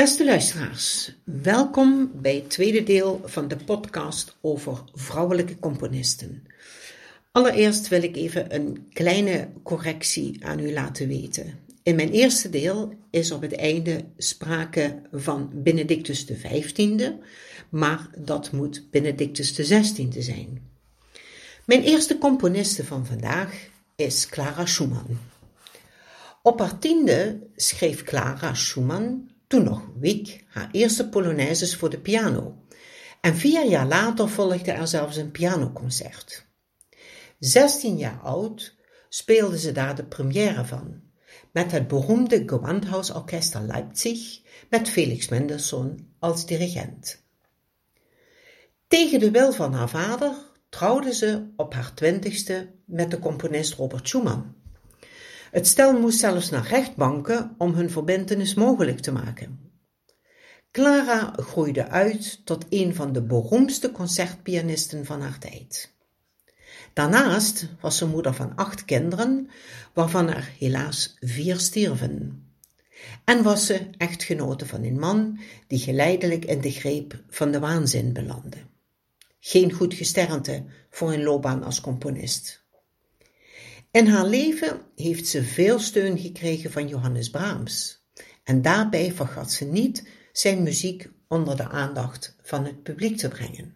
Beste luisteraars, welkom bij het tweede deel van de podcast over vrouwelijke componisten. Allereerst wil ik even een kleine correctie aan u laten weten. In mijn eerste deel is op het einde sprake van Benedictus XV, maar dat moet Benedictus XVI zijn. Mijn eerste componiste van vandaag is Clara Schumann. Op haar tiende schreef Clara Schumann, toen nog week, haar eerste polonaises voor de piano. En vier jaar later volgde er zelfs een pianoconcert. Zestien jaar oud speelde ze daar de première van, met het beroemde Gewandhausorchester Leipzig met Felix Mendelssohn als dirigent. Tegen de wil van haar vader trouwde ze op haar twintigste met de componist Robert Schumann. Het stel moest zelfs naar rechtbanken om hun verbintenis mogelijk te maken. Clara groeide uit tot een van de beroemdste concertpianisten van haar tijd. Daarnaast was ze moeder van acht kinderen, waarvan er helaas vier stierven. En was ze echtgenote van een man die geleidelijk in de greep van de waanzin belandde. Geen goed gesternte voor een loopbaan als componist. In haar leven heeft ze veel steun gekregen van Johannes Brahms en daarbij vergat ze niet zijn muziek onder de aandacht van het publiek te brengen.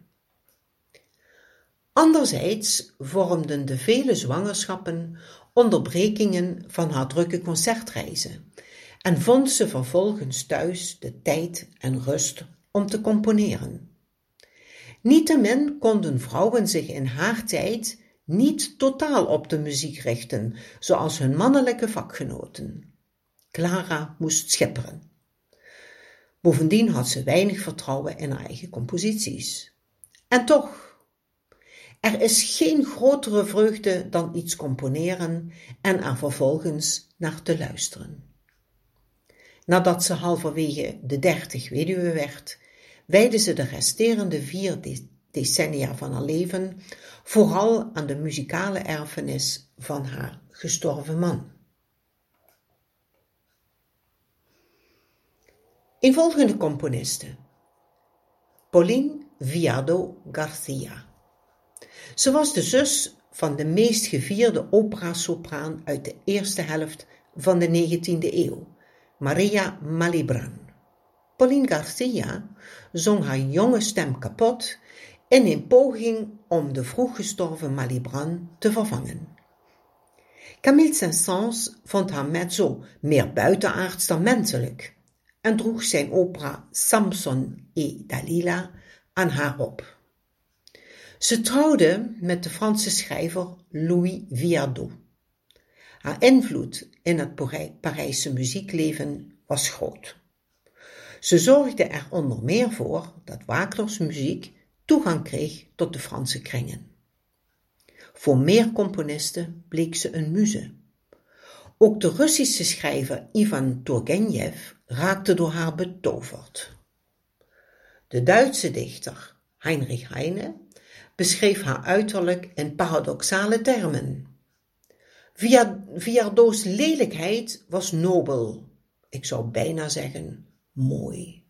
Anderzijds vormden de vele zwangerschappen onderbrekingen van haar drukke concertreizen en vond ze vervolgens thuis de tijd en rust om te componeren. Niettemin konden vrouwen zich in haar tijd niet totaal op de muziek richten, zoals hun mannelijke vakgenoten. Clara moest schipperen. Bovendien had ze weinig vertrouwen in haar eigen composities. En toch, er is geen grotere vreugde dan iets componeren en er vervolgens naar te luisteren. Nadat ze halverwege de dertig weduwe werd, wijdde ze de resterende vier decennia van haar leven vooral aan de muzikale erfenis van haar gestorven man. Een volgende componiste, Pauline Viado Garcia. Ze was de zus van de meest gevierde opera-sopraan uit de eerste helft van de 19e eeuw, Maria Malibran. Pauline Garcia zong haar jonge stem kapot in een poging om de vroeg gestorven Malibran te vervangen. Camille Saint-Saëns vond haar mezzo meer buitenaards dan menselijk en droeg zijn opera Samson et Dalila aan haar op. Ze trouwde met de Franse schrijver Louis Viardot. Haar invloed in het Parijse muziekleven was groot. Ze zorgde er onder meer voor dat Wagners muziek toegang kreeg tot de Franse kringen. Voor meer componisten bleek ze een muze. Ook de Russische schrijver Ivan Turgenev raakte door haar betoverd. De Duitse dichter Heinrich Heine beschreef haar uiterlijk in paradoxale termen. Viardot's lelijkheid was nobel, ik zou bijna zeggen mooi.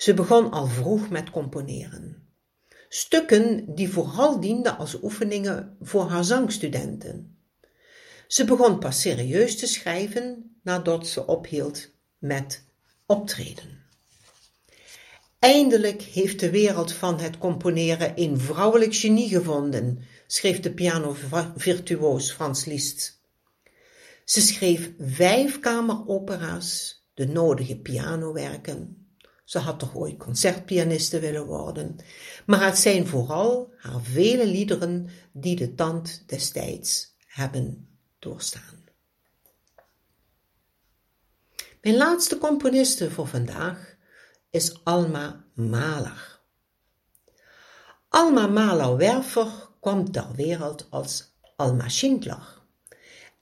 Ze begon al vroeg met componeren. Stukken die vooral dienden als oefeningen voor haar zangstudenten. Ze begon pas serieus te schrijven nadat ze ophield met optreden. Eindelijk heeft de wereld van het componeren een vrouwelijk genie gevonden, schreef de pianovirtuoos Frans Liszt. Ze schreef vijf kameropera's, de nodige pianowerken, ze had toch ooit concertpianiste willen worden, maar het zijn vooral haar vele liederen die de tand destijds hebben doorstaan. Mijn laatste componiste voor vandaag is Alma Mahler. Alma Mahler-Werfer kwam ter wereld als Alma Schindler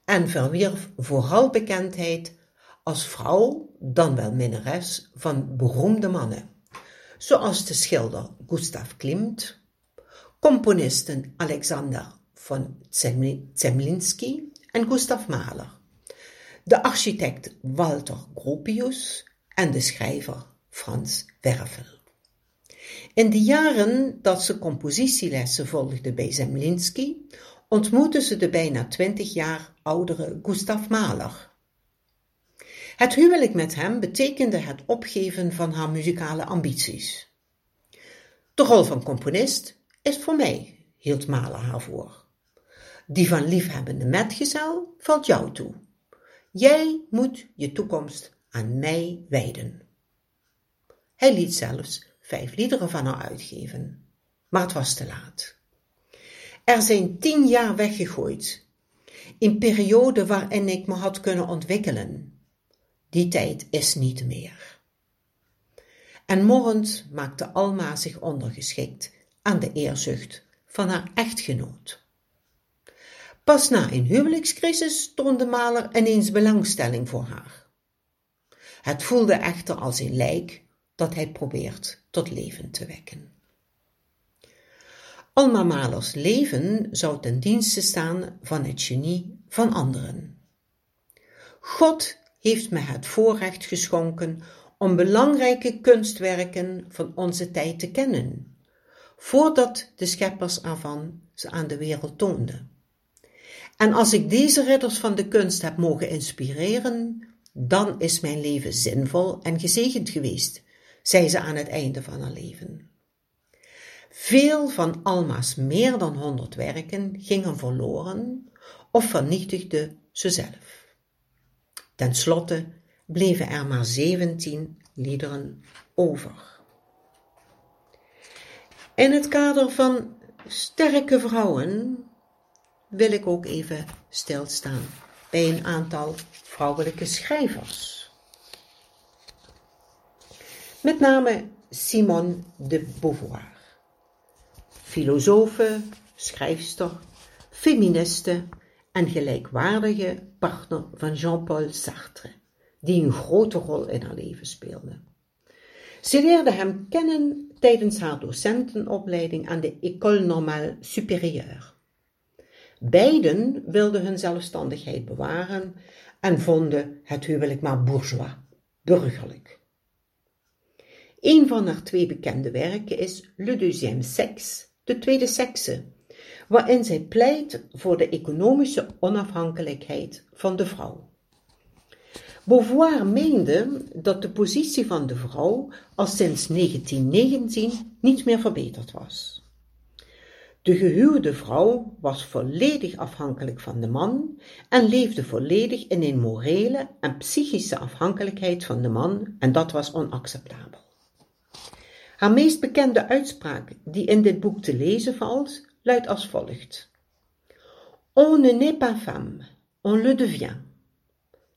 en verwierf vooral bekendheid als vrouw, dan wel minnares, van beroemde mannen, zoals de schilder Gustav Klimt, componisten Alexander von Zemlinsky en Gustav Mahler, de architect Walter Gropius en de schrijver Frans Werfel. In de jaren dat ze compositielessen volgde bij Zemlinsky, ontmoette ze de bijna twintig jaar oudere Gustav Mahler. Het huwelijk met hem betekende het opgeven van haar muzikale ambities. De rol van componist is voor mij, hield Mahler haar voor. Die van liefhebbende metgezel valt jou toe. Jij moet je toekomst aan mij wijden. Hij liet zelfs vijf liederen van haar uitgeven, maar het was te laat. Er zijn tien jaar weggegooid, in periode waarin ik me had kunnen ontwikkelen. Die tijd is niet meer. En morrend maakte Alma zich ondergeschikt aan de eerzucht van haar echtgenoot. Pas na een huwelijkscrisis toonde Maler ineens belangstelling voor haar. Het voelde echter als een lijk dat hij probeert tot leven te wekken. Alma Malers leven zou ten dienste staan van het genie van anderen. God heeft me het voorrecht geschonken om belangrijke kunstwerken van onze tijd te kennen, voordat de scheppers ervan ze aan de wereld toonden. En als ik deze ridders van de kunst heb mogen inspireren, dan is mijn leven zinvol en gezegend geweest, zei ze aan het einde van haar leven. Veel van Alma's meer dan honderd werken gingen verloren of vernietigde ze zelf. Ten slotte bleven er maar zeventien liederen over. In het kader van sterke vrouwen wil ik ook even stilstaan bij een aantal vrouwelijke schrijvers. Met name Simone de Beauvoir. Filosofe, schrijfster, feministe en gelijkwaardige partner van Jean-Paul Sartre, die een grote rol in haar leven speelde. Ze leerde hem kennen tijdens haar docentenopleiding aan de École Normale Supérieure. Beiden wilden hun zelfstandigheid bewaren en vonden het huwelijk maar bourgeois, burgerlijk. Een van haar twee bekende werken is Le Deuxième Sexe, de tweede sekse, waarin zij pleit voor de economische onafhankelijkheid van de vrouw. Beauvoir meende dat de positie van de vrouw al sinds 1919 niet meer verbeterd was. De gehuwde vrouw was volledig afhankelijk van de man en leefde volledig in een morele en psychische afhankelijkheid van de man en dat was onacceptabel. Haar meest bekende uitspraak die in dit boek te lezen valt, luidt als volgt. On ne n'est pas femme, on le devient.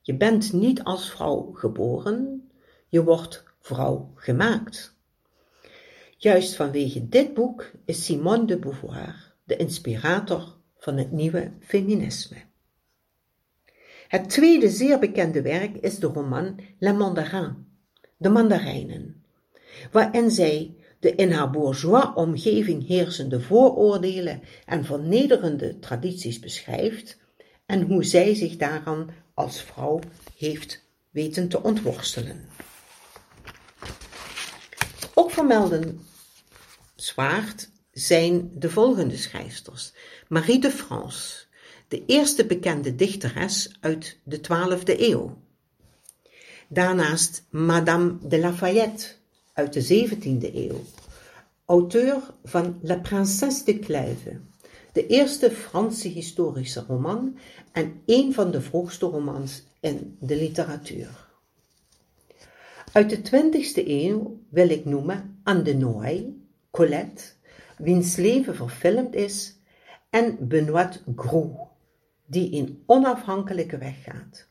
Je bent niet als vrouw geboren, je wordt vrouw gemaakt. Juist vanwege dit boek is Simone de Beauvoir de inspirator van het nieuwe feminisme. Het tweede zeer bekende werk is de roman La Mandarin, de Mandarijnen, waarin zij de in haar bourgeois omgeving heersende vooroordelen en vernederende tradities beschrijft en hoe zij zich daaraan als vrouw heeft weten te ontworstelen. Ook vermelden zwaard zijn de volgende schrijfsters. Marie de France, de eerste bekende dichteres uit de 12e eeuw. Daarnaast Madame de Lafayette uit de 17e eeuw, auteur van La Princesse de Clèves, de eerste Franse historische roman en een van de vroegste romans in de literatuur. Uit de 20e eeuw wil ik noemen Anne de Noailles, Colette, wiens leven verfilmd is, en Benoît Gros, die een onafhankelijke weg gaat.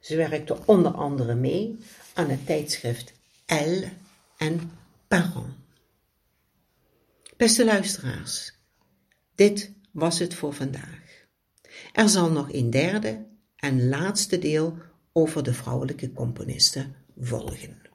Ze werkte onder andere mee aan het tijdschrift Elle en Parents. Beste luisteraars, dit was het voor vandaag. Er zal nog een derde en laatste deel over de vrouwelijke componisten volgen.